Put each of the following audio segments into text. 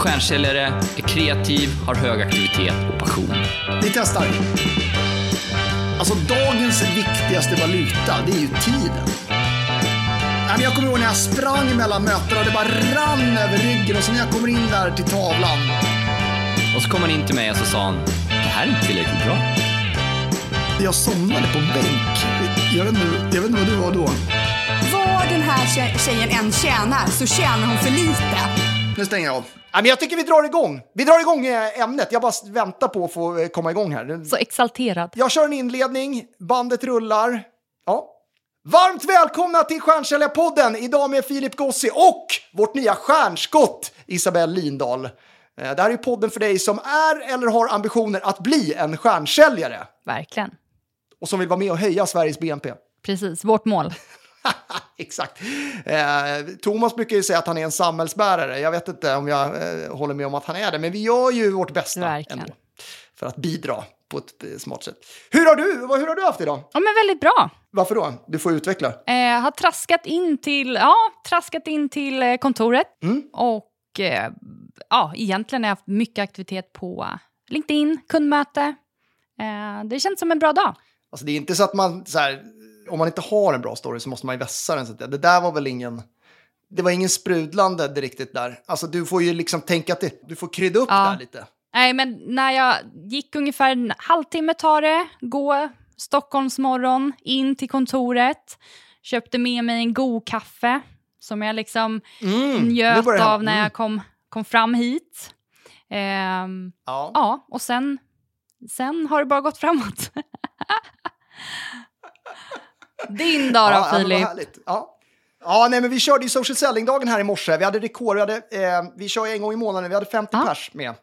stjärnsäljare är kreativ, har hög aktivitet och passion. Vi testar. Alltså dagens viktigaste valuta, det är ju tiden. Jag kommer ihåg när jag sprang mellan mötena och det bara rann över ryggen och så när jag kommer in där till tavlan. Och så kom han in till mig och så sa han, det här är inte tillräckligt bra. Jag somnade på en bänk. Jag vet inte, jag vet inte vad du var då. Vad den här tje- tjejen än tjänar så tjänar hon för lite. Nu stänger jag av. Nej, men jag tycker vi drar igång. Vi drar igång eh, ämnet. Jag bara väntar på att få eh, komma igång här. Så exalterad. Jag kör en inledning, bandet rullar. Ja. Varmt välkomna till Stjärnsäljarpodden! Idag med Filip Gossi och vårt nya stjärnskott Isabelle Lindahl. Eh, Det här är podden för dig som är eller har ambitioner att bli en stjärnsäljare Verkligen. och som vill vara med och höja Sveriges BNP. Precis, vårt mål. Exakt. Eh, Thomas brukar ju säga att han är en samhällsbärare. Jag vet inte om jag eh, håller med om att han är det, men vi gör ju vårt bästa Verkligen. ändå för att bidra på ett eh, smart sätt. Hur har du, hur har du haft idag? Ja, men väldigt bra. Varför då? Du får utveckla. Eh, har traskat in till, ja, traskat in till eh, kontoret. Mm. Och eh, ja, egentligen har jag haft mycket aktivitet på LinkedIn, kundmöte. Eh, det känns som en bra dag. Alltså det är inte så att man, så här, om man inte har en bra story så måste man ju vässa den. Så det, där var väl ingen, det var ingen sprudlande det riktigt där. Alltså du får ju liksom tänka att det, du får krydda upp Ja. där lite. Nej, men när jag gick ungefär en halvtimme tar det, gå Stockholmsmorgon in till kontoret, köpte med mig en god kaffe som jag liksom Mm, njöt av när Mm. jag kom, kom fram hit. Ehm, Ja. ja, och sen, sen har det bara gått framåt. Din dag då, ja, Filip? Ja. Ja, nej, men vi körde ju social selling-dagen här i morse. Vi hade rekord. Vi, hade, eh, vi kör ju en gång i månaden. Vi hade 50 Ja. pers med.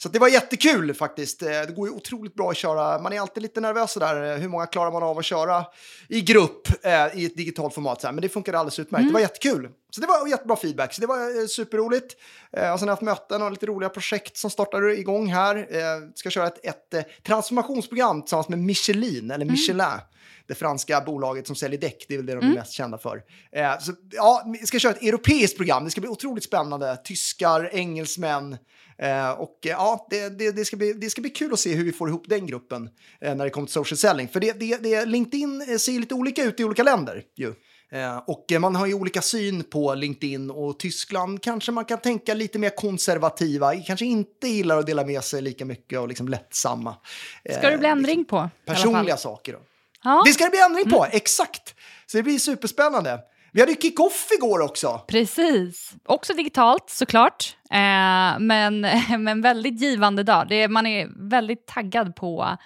Så det var jättekul faktiskt. Eh, Det går ju otroligt bra att köra. Man är alltid lite nervös där. Hur många klarar man av att köra i grupp eh, i ett digitalt format? Så här. Men det funkade alldeles utmärkt. Mm. Det var jättekul. Så det var jättebra feedback. Så det var eh, superroligt. Eh, och sen har jag haft möten och lite roliga projekt som startar igång här. Eh, ska köra ett, ett eh, transformationsprogram tillsammans med Michelin, eller Michelin det franska bolaget som säljer däck. Det är väl det de är mest kända för. Eh, så, ja, vi ska köra ett europeiskt program. Det ska bli otroligt spännande. Tyskar, engelsmän. Eh, och eh, ja, det, det, det, ska bli, det ska bli kul att se hur vi får ihop den gruppen eh, när det kommer till social selling. För det, det, det, LinkedIn eh, ser lite olika ut i olika länder. Ju. Eh, och man har ju olika syn på LinkedIn och Tyskland kanske man kan tänka lite mer konservativa, kanske inte gillar att dela med sig lika mycket och liksom lättsamma. Ska det bli ändring på? alla fall? Personliga saker. Då. Ja, Det ska det bli ändring på, exakt. Så det blir superspännande. Vi hade ju kick-off igår också. precis. Också digitalt såklart, eh, men, men väldigt givande dag. Det, man är väldigt taggad på,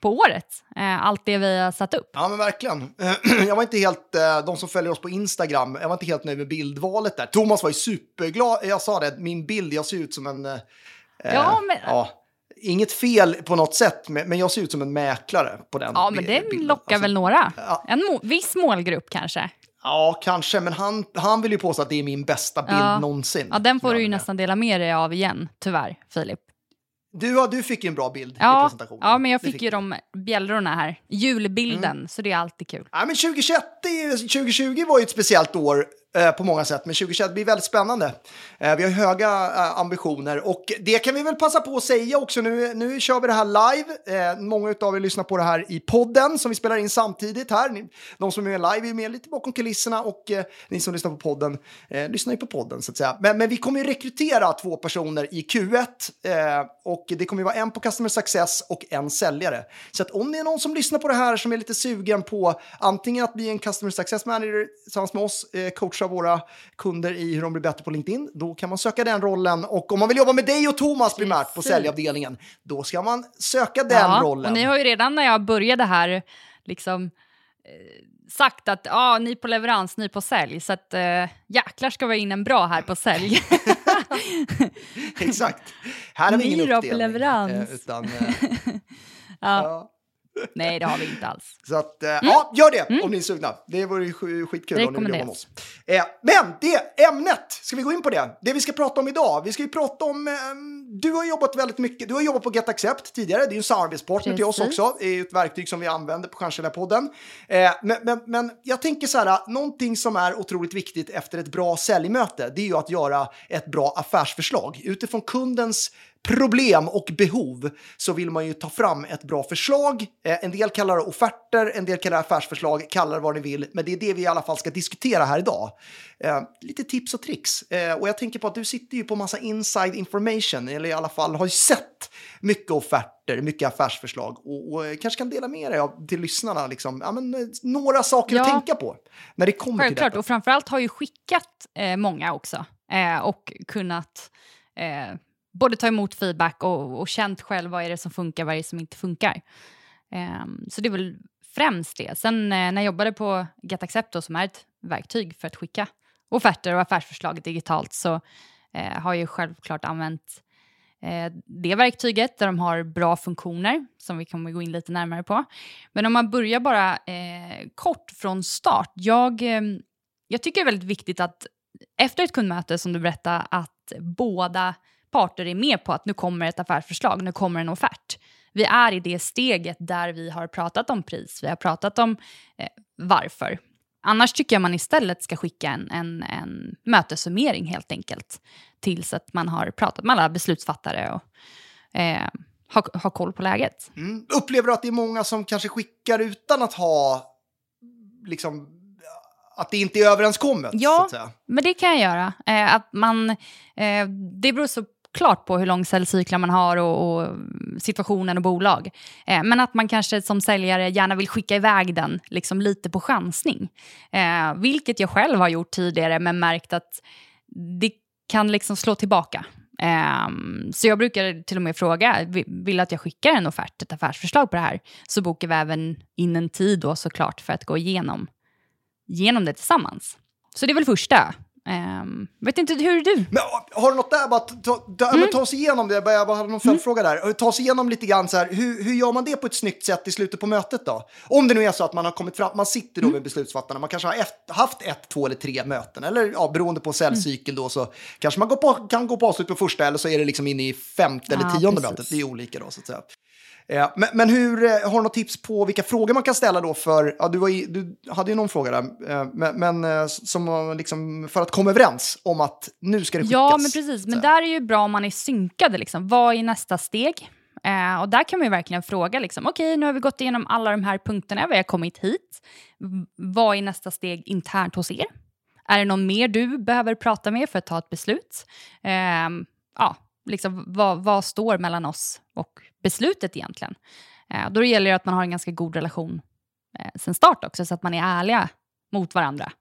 på året, eh, allt det vi har satt upp. Ja, men verkligen. Jag var inte helt, eh, de som följer oss på Instagram, jag var inte helt nöjd med bildvalet där. Thomas var ju superglad, jag sa det, min bild, jag ser ut som en... eh, Ja, men- ja, inget fel på något sätt, men jag ser ut som en mäklare på den Ja, men det bilden. lockar Alltså, väl några. ja. En må- viss målgrupp kanske. Ja, kanske, men han, han vill ju påstå att det är min bästa bild Ja. någonsin. Ja, den får du ju nästan dela med dig av igen, tyvärr, Filip. Du, ja, du fick en bra bild i Ja, presentationen. ja men jag Det fick ju de bjällrorna här. Julbilden, Mm. så det är alltid kul. Ja, men 2021, det är ju- 2020 var ju ett speciellt år Eh, på många sätt, men 2021 blir väldigt spännande. Eh, vi har höga eh, ambitioner och det kan vi väl passa på att säga också. Nu, nu kör vi det här live. Många av er lyssnar på det här i podden som vi spelar in samtidigt här. De som är med live är med lite bakom kulisserna och ni som lyssnar på podden lyssnar ju på podden så att säga. Men, men vi kommer ju rekrytera två personer i Q1 och det kommer ju vara en på Customer Success och en säljare. Så att om det är någon som lyssnar på det här som är lite sugen på antingen att bli en Customer Success Manager tillsammans med oss, coach coacha våra kunder i hur de blir bättre på LinkedIn, då kan man söka den rollen. Och om man vill jobba med dig och Thomas primärt på säljavdelningen, då ska man söka den rollen. och ni har ju redan när jag började här liksom eh, sagt att ja, ni på leverans, ni på sälj. Så att eh, jäklar ska vi ha in en bra här på sälj. Exakt. Här har vi ingen då på uppdelning. leverans. eh, Utan, eh, ja. ja. Nej, det har vi inte alls. Så att, eh, ja, gör det om ni är sugna. Det vore skitkul om ni vill jobba med oss. Eh, men det ämnet, ska vi gå in på det? Det vi ska prata om idag. Vi ska ju prata om, eh, du har jobbat väldigt mycket, du har jobbat på Get Accept tidigare. Det är ju en samarbetspartner till oss också. Det är ett verktyg som vi använder på Stjärnkällarpodden. Eh, men, men, men jag tänker så här, någonting som är otroligt viktigt efter ett bra säljmöte, det är ju att göra ett bra affärsförslag. Utifrån kundens problem och behov så vill man ju ta fram ett bra förslag. Eh, en del kallar det offerter, en del kallar det affärsförslag, kallar det vad ni vill. Men det är det vi i alla fall ska diskutera här idag. Eh, lite tips och tricks. Eh, och jag tänker på att du sitter ju på massa inside information, eller i alla fall har ju sett mycket offerter, mycket affärsförslag och, och kanske kan dela med dig av till lyssnarna liksom, ja, men, några saker att Ja. tänka på när det kommer till Självklart, detta. och framförallt har ju skickat eh, många också eh, och kunnat eh, både ta emot feedback och, och känt själv vad är det som funkar, vad är det som inte funkar. Um, så det är väl främst det. Sen eh, när jag jobbade på Get Accept då, som är ett verktyg för att skicka offerter och affärsförslag digitalt så eh, har jag självklart använt eh, det verktyget där de har bra funktioner som vi kommer gå in lite närmare på. Men om man börjar bara eh, kort från start. Jag, eh, jag tycker det är väldigt viktigt att efter ett kundmöte som du berättade att båda parter är med på att nu kommer ett affärsförslag, nu kommer en offert. Vi är i det steget där vi har pratat om pris, vi har pratat om eh, varför. Annars tycker jag man istället ska skicka en, en, en mötessummering helt enkelt. Tills att man har pratat med alla beslutsfattare och eh, har, har koll på läget. Mm. Upplever du att det är många som kanske skickar utan att ha liksom att det inte är överenskommet? Ja. Så. Men det kan jag göra. Eh, att man, eh, det beror såklart på hur lång säljcyklar man har och, och situationen och bolag. Eh, men att man kanske som säljare gärna vill skicka iväg den liksom lite på chansning. Eh, vilket jag själv har gjort tidigare men märkt att det kan liksom slå tillbaka. Eh, så jag brukar till och med fråga, vill att jag skickar en offert, ett affärsförslag på det här? Så bokar vi även in en tid då såklart för att gå igenom, igenom det tillsammans. Så det är väl första. Ehm, vet inte, hur är du? Men har du något där, bara ta, ta, Mm. ta oss igenom det, jag bara- hade någon följdfråga där. Ta oss igenom lite grann så här, hur, hur gör man det på ett snyggt sätt i slutet på mötet då? Om det nu är så att man har kommit fram, man sitter då Mm. med beslutsfattarna, man kanske har ett, haft ett, två eller tre möten, eller ja, beroende på säljcykeln då så kanske man går på, kan gå på avslut på första eller så är det liksom inne i femte eller Ja, tionde precis. mötet, det är olika då så att säga. Eh, Men, men hur, eh, har du något tips på vilka frågor man kan ställa då för, ja, du, i, du hade ju någon fråga där, eh, men, men eh, som liksom för att komma överens om att nu ska det skickas. Ja, men precis. Men där är ju bra om man är synkade. Liksom. Vad är nästa steg? Eh, och där kan man ju verkligen fråga, liksom, okej, nu har vi gått igenom alla de här punkterna, vi har kommit hit. Vad är nästa steg internt hos er? Är det någon mer du behöver prata med för att ta ett beslut? Ehm, ja, liksom, vad, vad står mellan oss och beslutet egentligen? Eh, då gäller det att man har en ganska god relation eh, sen start också, så att man är ärliga mot varandra.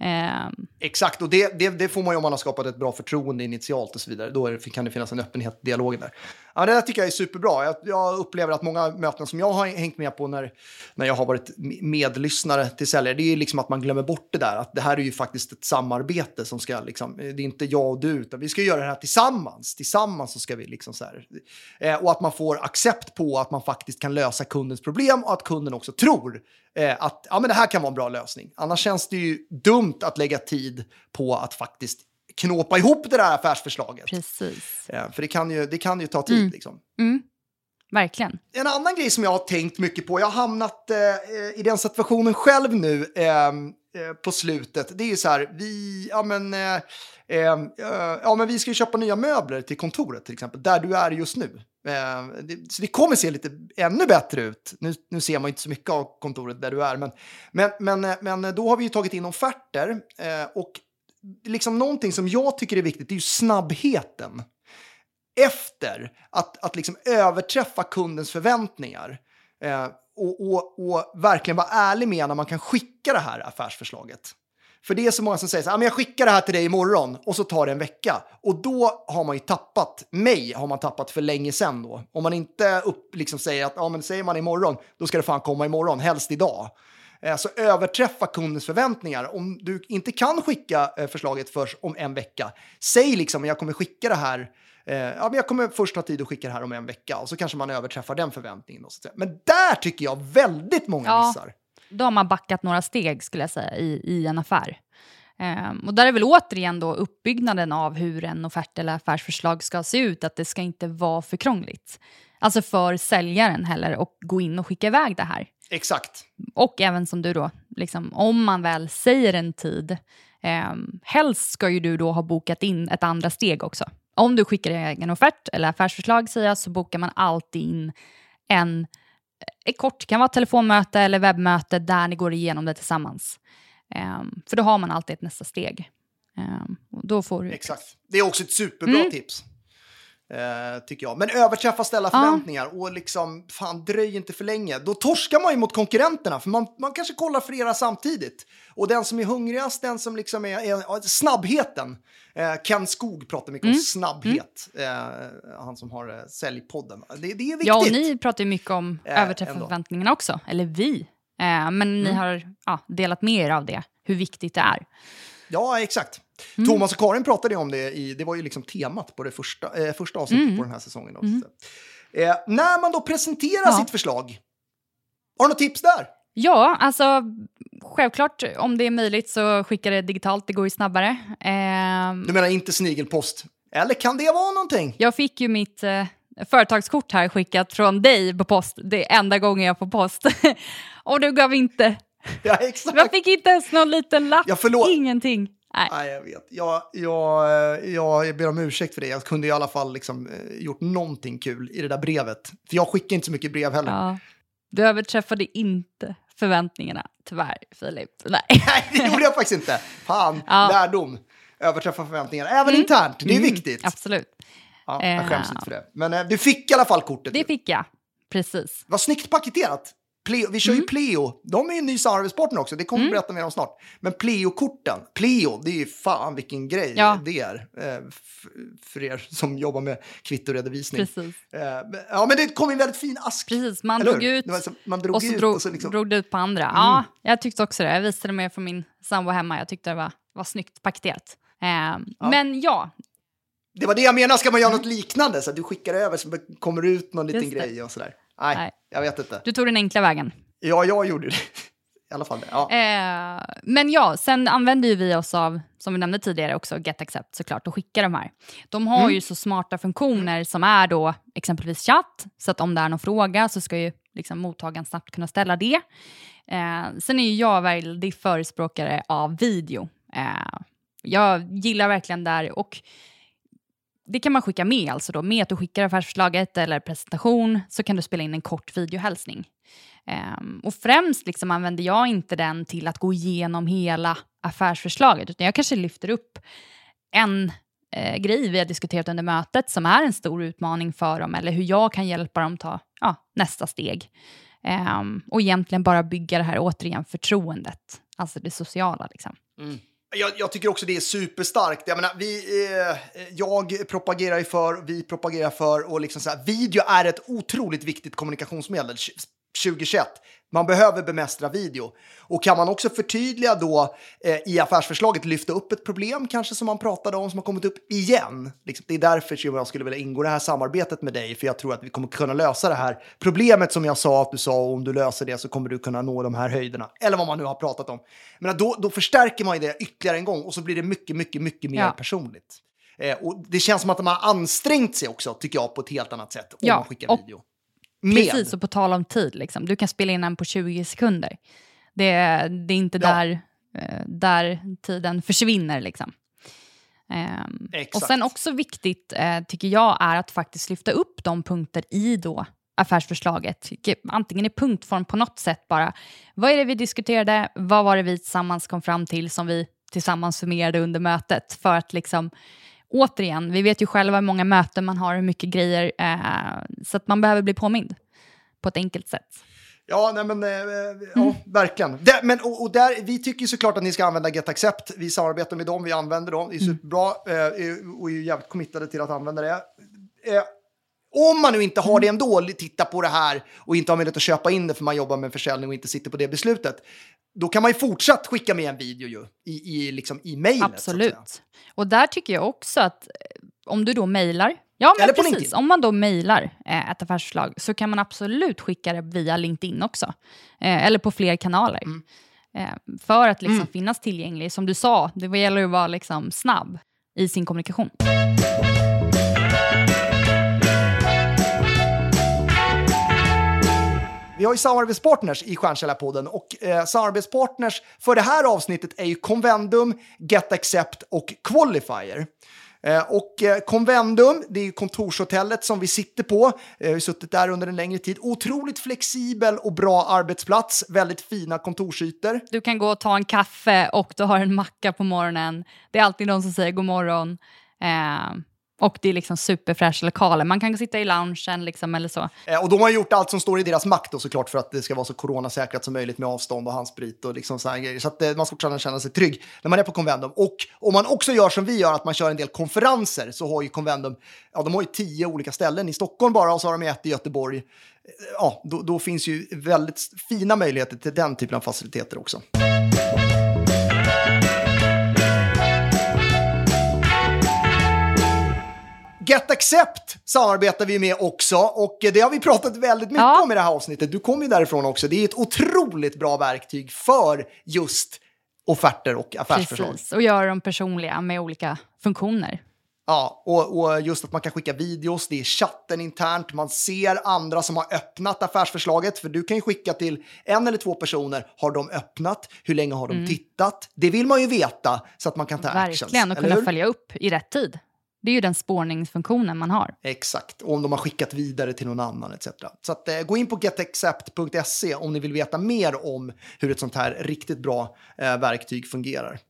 Ehm. Exakt, och det, det, det får man ju om man har skapat ett bra förtroende initialt och så vidare. Då är det, kan det finnas en öppenhet i dialogen där. Ja, det där tycker jag är superbra. Jag, jag upplever att många möten som jag har hängt med på när, när jag har varit medlyssnare till säljare, det är liksom att man glömmer bort det där. Att det här är ju faktiskt ett samarbete som ska, liksom, det är inte jag och du, utan vi ska göra det här tillsammans. Tillsammans så ska vi liksom så här. Eh, och att man får accept på att man faktiskt kan lösa kundens problem och att kunden också tror eh, att ja, men det här kan vara en bra lösning. Annars känns det ju dumt att lägga tid på att faktiskt knåpa ihop det där affärsförslaget. precis. Eh, för det kan ju, det kan ju ta tid. Mm. Liksom. Mm, verkligen. En annan grej som jag har tänkt mycket på, jag har hamnat eh, i den situationen själv nu eh, eh, på slutet. Det är ju så här, vi, ja men, eh, eh, ja, men vi ska ju köpa nya möbler till kontoret till exempel, där du är just nu. Eh, det, så det kommer se lite ännu bättre ut. Nu, nu ser man ju inte så mycket av kontoret där du är, men, men, men, eh, men då har vi ju tagit in offerter och liksom någonting som jag tycker är viktigt, det är ju snabbheten efter att, att liksom överträffa kundens förväntningar eh, och, och, och verkligen vara ärlig med när man kan skicka det här affärsförslaget. För det är så många som säger så här, ah, jag skickar det här till dig imorgon och så tar det en vecka. Och då har man ju tappat, mig har man tappat för länge sedan då. Om man inte upp, liksom säger att, ja men säger man imorgon, då ska det fan komma imorgon, helst idag. Eh, Så överträffa kundens förväntningar. Om du inte kan skicka eh, förslaget först om en vecka, säg liksom jag kommer skicka det här Eh, ja, men jag kommer först ha tid att skicka det här om en vecka och så kanske man överträffar den förväntningen. Och så. Men där tycker jag väldigt många Ja. missar. Då har man backat några steg skulle jag säga i, i en affär. Ehm, och där är väl återigen då uppbyggnaden av hur en offert eller affärsförslag ska se ut, att det ska inte vara för krångligt. Alltså för säljaren heller och gå in och skicka iväg det här. Exakt. Och även som du då, liksom, om man väl säger en tid, eh, helst ska ju du då ha bokat in ett andra steg också. Om du skickar en offert eller affärsförslag säger jag, så bokar man alltid in en, ett kort, kan vara telefonmöte eller webbmöte där ni går igenom det tillsammans. Eh, för då har man alltid ett nästa steg. Eh, och då får du... Exakt. Det är också ett superbra Mm. tips. Eh, tycker jag. Men överträffa ställa Ja. förväntningar och liksom, fan dröj inte för länge. Då torskar man ju mot konkurrenterna för man, man kanske kollar flera samtidigt. Och den som är hungrigast, den som liksom är, är snabbheten. Eh, Ken Skog pratar mycket Mm. om snabbhet. Eh, han som har eh, säljpodden. Det, det är viktigt. Ja, och ni pratar ju mycket om Eh, överträffa förväntningarna också, eller vi. Eh, men ni Mm. har ja, delat med er av det, hur viktigt det är. Ja, exakt. Mm. Thomas och Karin pratade om det i, det var ju liksom temat på det första, eh, första avsnittet Mm. på den här säsongen. Då. Eh, när man då presenterar Ja. sitt förslag, har du något tips där? Ja, alltså självklart om det är möjligt så skicka det digitalt, det går ju snabbare. Eh, Du menar inte snigelpost? Eller kan det vara någonting? jag fick ju mitt eh, företagskort här skickat från dig på post, det är enda gången jag får post. och du gav inte, Ja, exakt. jag fick inte ens någon liten lapp, Ja, ingenting. Nej. Nej, jag vet. Jag, jag, jag, ber om ursäkt för det. Jag kunde i alla fall liksom, eh, gjort någonting kul i det där brevet. För jag skickar inte så mycket brev heller. Ja. Du överträffade inte förväntningarna, tyvärr Filip. Nej. Nej, det gjorde jag faktiskt inte. Fan, Ja. lärdom. Överträffa förväntningar. Även internt, det är Mm, viktigt. Absolut. Ja, jag skäms inte för det. Men eh, du fick i alla fall kortet. Det ju. fick jag, precis. Vad snyggt paketerat. Pleo, vi kör Mm. ju Pleo. De är ju en ny samarbetspartner också. Det kommer vi berätta mer om snart. Men Pleo-korten. Pleo, det är ju fan vilken grej Ja. det är. Eh, för er som jobbar med kvittoredovisning. Precis. Eh, ja, men det kom en väldigt fin ask. Precis, man drog ut Det så- man drog och så ut drog, och så liksom... drog det ut på andra. Ja, jag tyckte också det. Jag visade med för min sambo hemma. Jag tyckte det var, var snyggt paketerat. Eh, Men ja, Det var det jag menade, ska man göra något liknande? Så att du skickar över så det kommer ut någon liten det. grej och sådär. Nej, Nej. jag vet inte. du tog den enkla vägen. Ja, jag gjorde det. I alla fall. Ja. Eh, men ja, sen använder ju vi oss av, som vi nämnde tidigare också, GetAccept såklart och skickar de här. De har Mm. ju så smarta funktioner som är då exempelvis chatt, så att om det är någon fråga så ska ju liksom mottagaren snabbt kunna ställa det. Eh, sen är ju jag väldigt förespråkare av video. Eh, jag gillar verkligen där och det kan man skicka med, alltså då med att du skickar affärsförslaget eller presentation så kan du spela in en kort videohälsning. Um, och främst liksom använder jag inte den till att gå igenom hela affärsförslaget utan jag kanske lyfter upp en eh, grej vi har diskuterat under mötet som är en stor utmaning för dem eller hur jag kan hjälpa dem ta ja, nästa steg. Um, och egentligen bara bygga det här återigen förtroendet, alltså det sociala. Liksom. Mm. Jag, jag tycker också det är superstarkt. Jag, menar, vi, eh, jag propagerar ju för, vi propagerar för och liksom så här, video är ett otroligt viktigt kommunikationsmedel 2021. Man behöver bemästra video. Och kan man också förtydliga då eh, i affärsförslaget lyfta upp ett problem kanske som man pratade om som har kommit upp igen. Liksom, det är därför jag skulle vilja ingå det här samarbetet med dig för jag tror att vi kommer kunna lösa det här problemet som jag sa att du sa och om du löser det så kommer du kunna nå de här höjderna. Eller vad man nu har pratat om. Men då, då förstärker man ju det ytterligare en gång och så blir det mycket, mycket, mycket mer Ja. personligt. Eh, och det känns som att de har ansträngt sig också, tycker jag, på ett helt annat sätt om Ja, man skickar video. Med. Precis, och på tal om tid, liksom. du kan spela in en på 20 sekunder. Det, är- det är inte Ja. där, eh, där tiden försvinner. Liksom. Exakt. och sen också viktigt, eh, tycker jag, är att faktiskt lyfta upp de punkter i då affärsförslaget. Ge- Antingen i punktform på något sätt bara. Vad är det vi diskuterade? Vad var det vi tillsammans kom fram till som vi tillsammans förmerade under mötet? För att liksom, återigen, vi vet ju själva hur många möten man har, hur mycket grejer, eh, så att man behöver bli påmind på ett enkelt sätt. Ja, nej men, eh, eh, Mm. ja, verkligen. Där, men, och, och där, vi tycker såklart att ni ska använda GetAccept. Vi samarbetar med dem, vi använder dem. Det är Mm. superbra eh, och är jävligt committade till att använda det. Om man nu inte har det ändå, titta på det här och inte har möjlighet att köpa in det för man jobbar med försäljning och inte sitter på det beslutet, då kan man ju fortsatt skicka med en video ju, i, i, liksom, i mejlet. Absolut. Och där tycker jag också att eh, om du då mejlar Ja, men precis. LinkedIn. Om man då mejlar eh, ett affärsförslag så kan man absolut skicka det via LinkedIn också. Eh, eller på fler kanaler. Mm. Eh, för att liksom finnas tillgänglig. Som du sa, det gäller att vara liksom snabb i sin kommunikation. Vi har ju samarbetspartners i Stjärnkällarpodden och eh, samarbetspartners för det här avsnittet är ju Convendum, Get Accept och Qualifier. Eh, och eh, Convendum, det är ju kontorshotellet som vi sitter på. Eh, vi har ju suttit där under en längre tid. Otroligt flexibel och bra arbetsplats, väldigt fina kontorsytor. Du kan gå och ta en kaffe och du har en macka på morgonen. Det är alltid någon som säger god morgon. Eh, och det är liksom superfräscha lokaler. Man kan sitta i loungen liksom, eller så. Eh, och de har gjort allt som står i deras makt då såklart för att det ska vara så coronasäkrat som möjligt med avstånd och handsprit och liksom sådana grejer. Så att eh, man ska fortfarande känna sig trygg när man är på Convendum. Och om man också gör som vi gör, att man kör en del konferenser, så har ju Convendum, ja de har ju tio olika ställen i Stockholm bara och så har de ett i Göteborg. Eh, ja, då, då finns ju väldigt fina möjligheter till den typen av faciliteter också. Get Accept samarbetar vi med också och det har vi pratat väldigt mycket Ja. om i det här avsnittet. Du kommer ju därifrån också. Det är ett otroligt bra verktyg för just offerter och affärsförslag. Precis. Och göra dem personliga med olika funktioner. Ja, och, och just att man kan skicka videos, det är chatten internt, man ser andra som har öppnat affärsförslaget, för du kan ju skicka till en eller två personer, har de öppnat, hur länge har de tittat? Det vill man ju veta så att man kan ta actions. Verkligen, och kunna följa upp i rätt tid. Det är ju den spårningsfunktionen man har. Exakt, och om de har skickat vidare till någon annan etc. Så att, eh, gå in på getaccept.se om ni vill veta mer om hur ett sånt här riktigt bra eh, verktyg fungerar.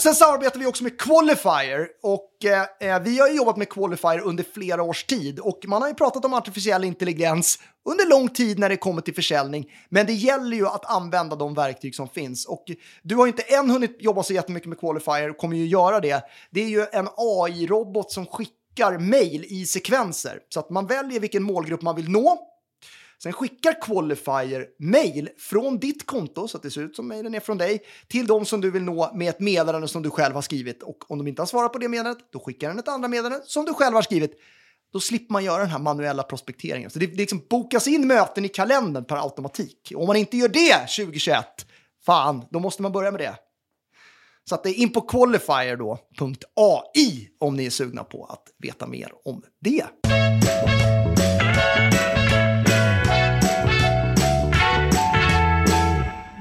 Och sen samarbetar vi också med Qualifier. Och eh, eh vi har jobbat med Qualifier under flera års tid. Och man har ju pratat om artificiell intelligens under lång tid när det kommer till försäljning. Men det gäller ju att använda de verktyg som finns. Och du har ju inte än hunnit jobba så jättemycket med Qualifier och kommer ju göra det. Det är ju en AI-robot som skickar mejl i sekvenser. Så att man väljer vilken målgrupp man vill nå. Sen skickar Qualifier mail från ditt konto, så att det ser ut som mailen är från dig, till de som du vill nå med ett meddelande som du själv har skrivit. Och om de inte har svarat på det meddelandet, då skickar den ett andra meddelande som du själv har skrivit. Då slipper man göra den här manuella prospekteringen. Så det, det liksom bokas in möten i kalendern per automatik. Och om man inte gör det 2021, fan, då måste man börja med det. Så att det är in på qualifier då, .ai om ni är sugna på att veta mer om det.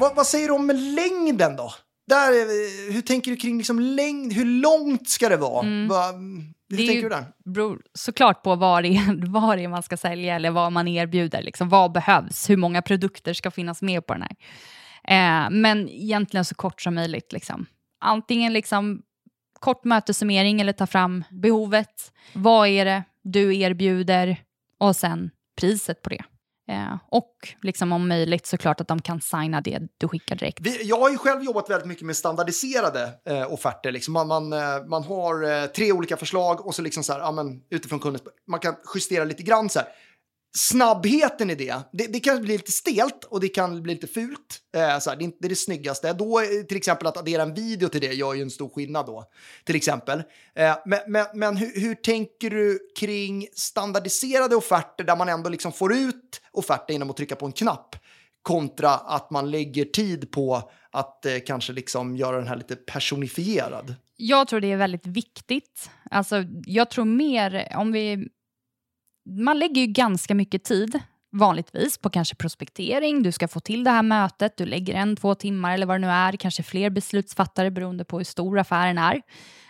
Vad, vad säger du om längden då? Där, eh, hur tänker du kring liksom längd? Hur långt ska det vara? Va, hur Mm. Det tänker du där? beror såklart på vad det, är, vad det är man ska sälja eller vad man erbjuder. Liksom. Vad behövs? Hur många produkter ska finnas med på den här? Eh, men egentligen så kort som möjligt. Liksom. Antingen liksom kort mötessummering eller ta fram behovet. Vad är det du erbjuder? Och sen priset på det. Eh, och liksom om möjligt såklart att de kan signa det du skickar direkt. Vi, jag har ju själv jobbat väldigt mycket med standardiserade eh, offerter. Liksom man, man, eh, man har eh, tre olika förslag och så liksom så här, ja, men, utifrån kundens... Man kan justera lite grann så här. Snabbheten i det, det, det kan bli lite stelt och det kan bli lite fult. Eh, så här, det är inte det snyggaste. Då, eh, till exempel att addera en video till det gör ju en stor skillnad då. Till exempel. Eh, men men, men hur, hur tänker du kring standardiserade offerter där man ändå liksom får ut offerten genom att trycka på en knapp? kontra att man lägger tid på att eh, kanske liksom göra den här lite personifierad. Jag tror det är väldigt viktigt. Alltså, jag tror mer om vi... Man lägger ju ganska mycket tid vanligtvis på kanske prospektering, du ska få till det här mötet, du lägger en, två timmar eller vad det nu är, kanske fler beslutsfattare beroende på hur stor affären är.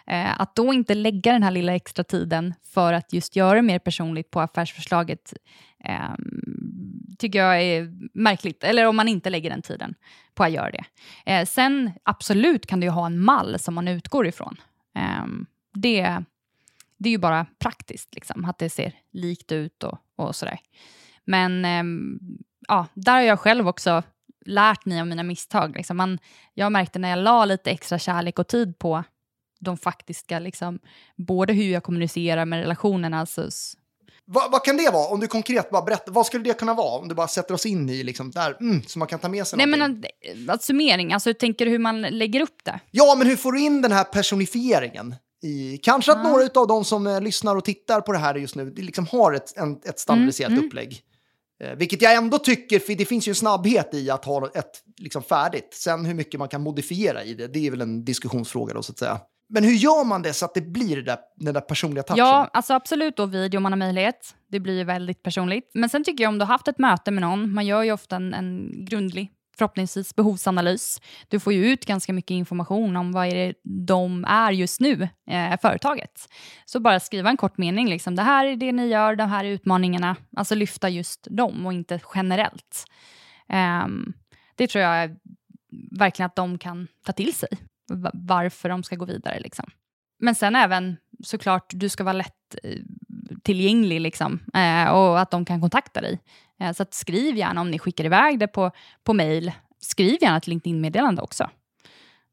Eh, att då inte lägga den här lilla extra tiden för att just göra det mer personligt på affärsförslaget eh, tycker jag är märkligt. Eller om man inte lägger den tiden på att göra det. Eh, sen absolut kan du ju ha en mall som man utgår ifrån. Eh, det, det är ju bara praktiskt, liksom, att det ser likt ut och, och sådär. Men ehm, ja, där har jag själv också lärt mig av mina misstag. Liksom. Man, jag märkte när jag la lite extra kärlek och tid på de faktiska, liksom, både hur jag kommunicerar med relationerna, alltså Vad, vad kan det vara? Om du konkret bara berättar, vad skulle det kunna vara? Om du bara sätter oss in i liksom där, mm, så man kan ta med sig Nej, men någonting. att, att summering, alltså tänker du hur man lägger upp det? Ja, men hur får du in den här personifieringen? I, kanske att några av de som eh, lyssnar och tittar på det här just nu liksom har ett, en, ett standardiserat Mm, mm. upplägg. Eh, vilket jag ändå tycker, för det finns ju en snabbhet i att ha ett liksom, färdigt. Sen hur mycket man kan modifiera i det, det är väl en diskussionsfråga då så att säga. Men hur gör man det så att det blir det där, den där personliga touchen? Ja, alltså absolut då video om man har möjlighet. Det blir ju väldigt personligt. Men sen tycker jag om du har haft ett möte med någon, man gör ju ofta en, en grundlig förhoppningsvis behovsanalys. Du får ju ut ganska mycket information om vad är det de är just nu, eh, företaget. Så bara skriva en kort mening, liksom, det här är det ni gör, de här är utmaningarna. Alltså lyfta just dem och inte generellt. Ehm, det tror jag verkligen att de kan ta till sig, varför de ska gå vidare. Liksom. Men sen även såklart, du ska vara lätt eh, tillgänglig liksom, eh, och att de kan kontakta dig. Eh, så att skriv gärna om ni skickar iväg det på, på mejl. Skriv gärna ett LinkedIn-meddelande också.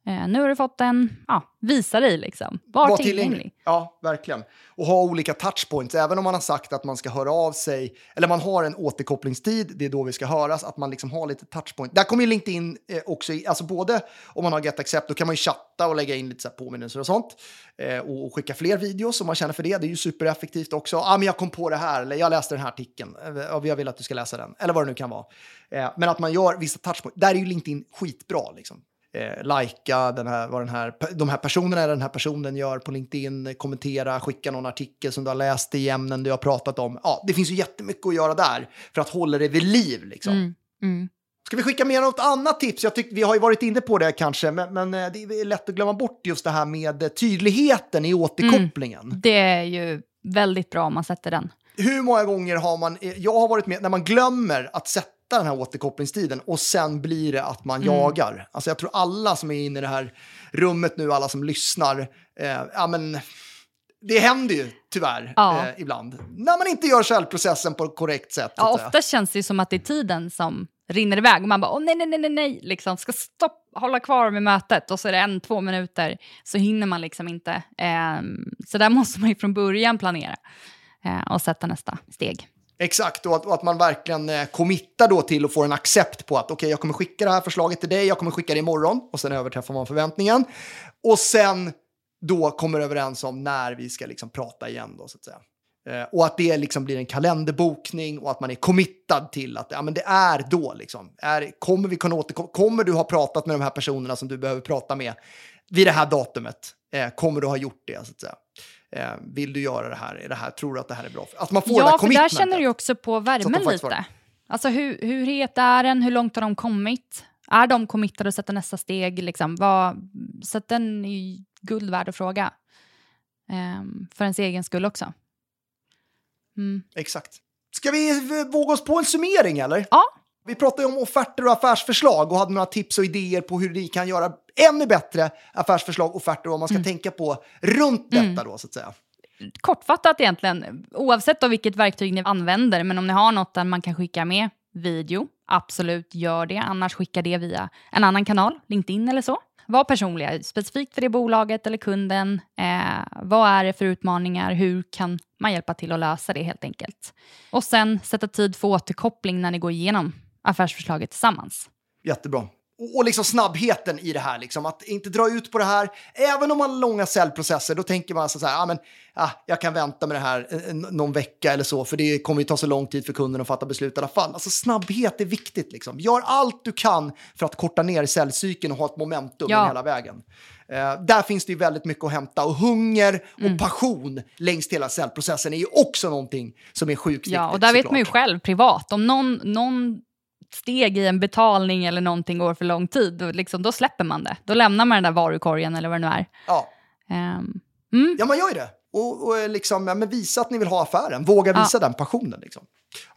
Eh, nu har du fått en, ja, visa dig liksom. Var, Var tillgänglig. Ja, verkligen. Och ha olika touchpoints. Även om man har sagt att man ska höra av sig, eller man har en återkopplingstid, det är då vi ska höras, att man liksom har lite touchpoint. Där kommer ju LinkedIn eh, också, i, alltså både om man har Get Accept, då kan man ju chatta och lägga in lite så påminnelser och sånt. Eh, och, och skicka fler videos om man känner för det. Det är ju supereffektivt också. Ah, men jag kom på det här, eller jag läste den här artikeln, eh, jag vill att du ska läsa den, eller vad det nu kan vara. Eh, men att man gör vissa touchpoints, där är ju LinkedIn skitbra liksom eh, likea den här, vad den här, de här personerna den här personen gör på LinkedIn, kommentera, skicka någon artikel som du har läst i ämnen du har pratat om. Ja, det finns ju jättemycket att göra där för att hålla det vid liv. Liksom. Mm, mm. Ska vi skicka med något annat tips? Jag tycker vi har ju varit inne på det kanske, men, men eh, det är lätt att glömma bort just det här med tydligheten i återkopplingen. Det är ju väldigt bra om man sätter den. Hur många gånger har man, eh, jag har varit med när man glömmer att sätta den här återkopplingstiden och sen blir det att man jagar. Alltså jag tror alla som är inne i det här rummet nu, alla som lyssnar, eh, ja men det händer ju tyvärr Ja. eh, ibland. När man inte gör säljprocessen på korrekt sätt. Ja, ofta känns det som att det är tiden som rinner iväg och man bara åh nej, nej, nej, nej, nej, liksom ska stopp, hålla kvar med mötet och så är det en, två minuter så hinner man liksom inte. Ehm, så där måste man ju från början planera eh, och sätta nästa steg. Exakt, och att, och att man verkligen eh, committar då till och får en accept på att okej, jag kommer skicka det här förslaget till dig, jag kommer skicka det imorgon och sen överträffar man förväntningen. Och sen då kommer överens om när vi ska liksom prata igen då så att säga. Eh, och att det liksom blir en kalenderbokning och att man är committad till att ja, men det är då liksom. Är, kommer vi kunna återkomma? Kommer du ha pratat med de här personerna som du behöver prata med vid det här datumet? Eh, kommer du ha gjort det så att säga? Eh, vill du göra det här? Är det här? Tror du att det här är bra? Att man får det Ja, för där känner du också på värmen lite. var- Alltså hur, hur het är den? Hur långt har de kommit? Är de committade att sätta nästa steg? Liksom? Vad, så att den är ju guld värd att fråga. Ehm, för ens egen skull också. Mm. Exakt. Ska vi våga oss på en summering eller? Ja. Vi pratade ju om offerter och affärsförslag och hade några tips och idéer på hur ni kan göra ännu bättre affärsförslag och offerter och vad man ska tänka på runt detta då så att säga. kortfattat egentligen, oavsett av vilket verktyg ni använder, men om ni har något där man kan skicka med video, absolut gör det. Annars skicka det via en annan kanal, LinkedIn eller så. Var personliga, specifikt för det bolaget eller kunden. Eh, vad är det för utmaningar? Hur kan man hjälpa till att lösa det helt enkelt? Och sen sätta tid för återkoppling när ni går igenom affärsförslaget tillsammans. Jättebra. Och, och liksom snabbheten i det här, liksom, att inte dra ut på det här. Även om man har långa säljprocesser, då tänker man alltså så här, ah, men, ah, jag kan vänta med det här eh, n- någon vecka eller så, för det kommer ju ta så lång tid för kunden att fatta beslut i alla fall. Alltså snabbhet är viktigt. Liksom. Gör allt du kan för att korta ner säljcykeln och ha ett momentum Ja. hela vägen. Eh, där finns det ju väldigt mycket att hämta och hunger och passion längs hela säljprocessen är ju också någonting som är sjukt Ja, viktigt. och där vet såklart. man ju själv privat, om någon, någon steg i en betalning eller någonting går för lång tid, då, liksom, då släpper man det. Då lämnar man den där varukorgen eller vad det nu är. Ja. Ehm, mm. Ja, man gör ju det. Och, och liksom, ja, men visa att ni vill ha affären. Våga visa den passionen. Liksom.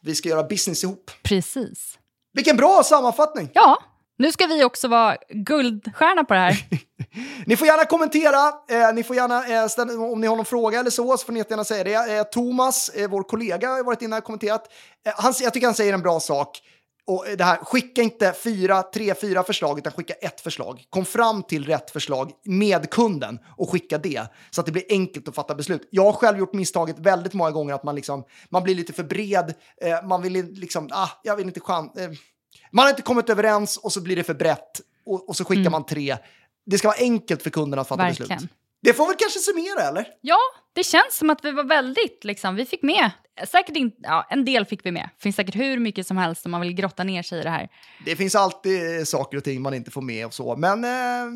Vi ska göra business ihop. Precis. Vilken bra sammanfattning! Ja, nu ska vi också vara guldstjärna på det här. Ni får gärna kommentera. Eh, ni får gärna, eh, ställa, om ni har någon fråga eller så, så får ni jättegärna säga det. Eh, Thomas, eh, vår kollega, har varit inne och kommenterat. Eh, han, jag tycker han säger en bra sak. Och det här, skicka inte fyra, tre, fyra förslag, utan skicka ett förslag. Kom fram till rätt förslag med kunden och skicka det så att det blir enkelt att fatta beslut. Jag har själv gjort misstaget väldigt många gånger att man, liksom, man blir lite för bred. Eh, man vill liksom, ah, jag vill inte chans. Eh, man har inte kommit överens och så blir det för brett och, och så skickar man tre. Det ska vara enkelt för kunden att fatta Verkligen. beslut. Det får väl kanske summera, eller? Ja, det känns som att vi var väldigt, liksom, vi fick med, säkert inte, ja, en del fick vi med. Det finns säkert hur mycket som helst om man vill grotta ner sig i det här. Det finns alltid saker och ting man inte får med och så, men eh,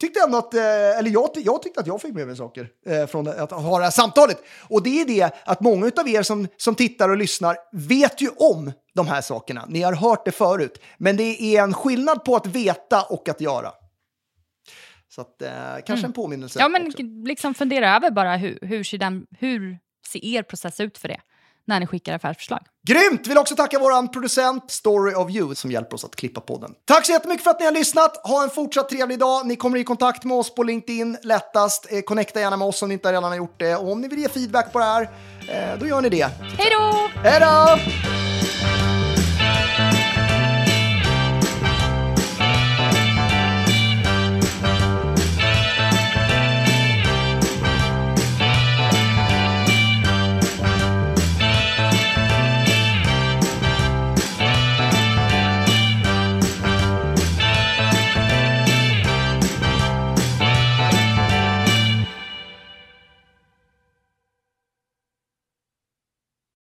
tyckte ändå att, eh, eller jag, jag tyckte att jag fick med mig saker eh, från att ha det här samtalet. Och det är det att många av er som, som tittar och lyssnar vet ju om de här sakerna. Ni har hört det förut, men det är en skillnad på att veta och att göra. Så att, eh, kanske en påminnelse. Ja, men också. liksom fundera över bara hur, hur, ser den, hur ser er process ut för det när ni skickar affärsförslag. Grymt! Vill också tacka vår producent Story of You som hjälper oss att klippa podden. Tack så jättemycket för att ni har lyssnat. Ha en fortsatt trevlig dag. Ni kommer i kontakt med oss på LinkedIn lättast. Eh, connecta gärna med oss om ni inte redan har gjort det. Och om ni vill ge feedback på det här, eh, då gör ni det. Hej då! Hej då!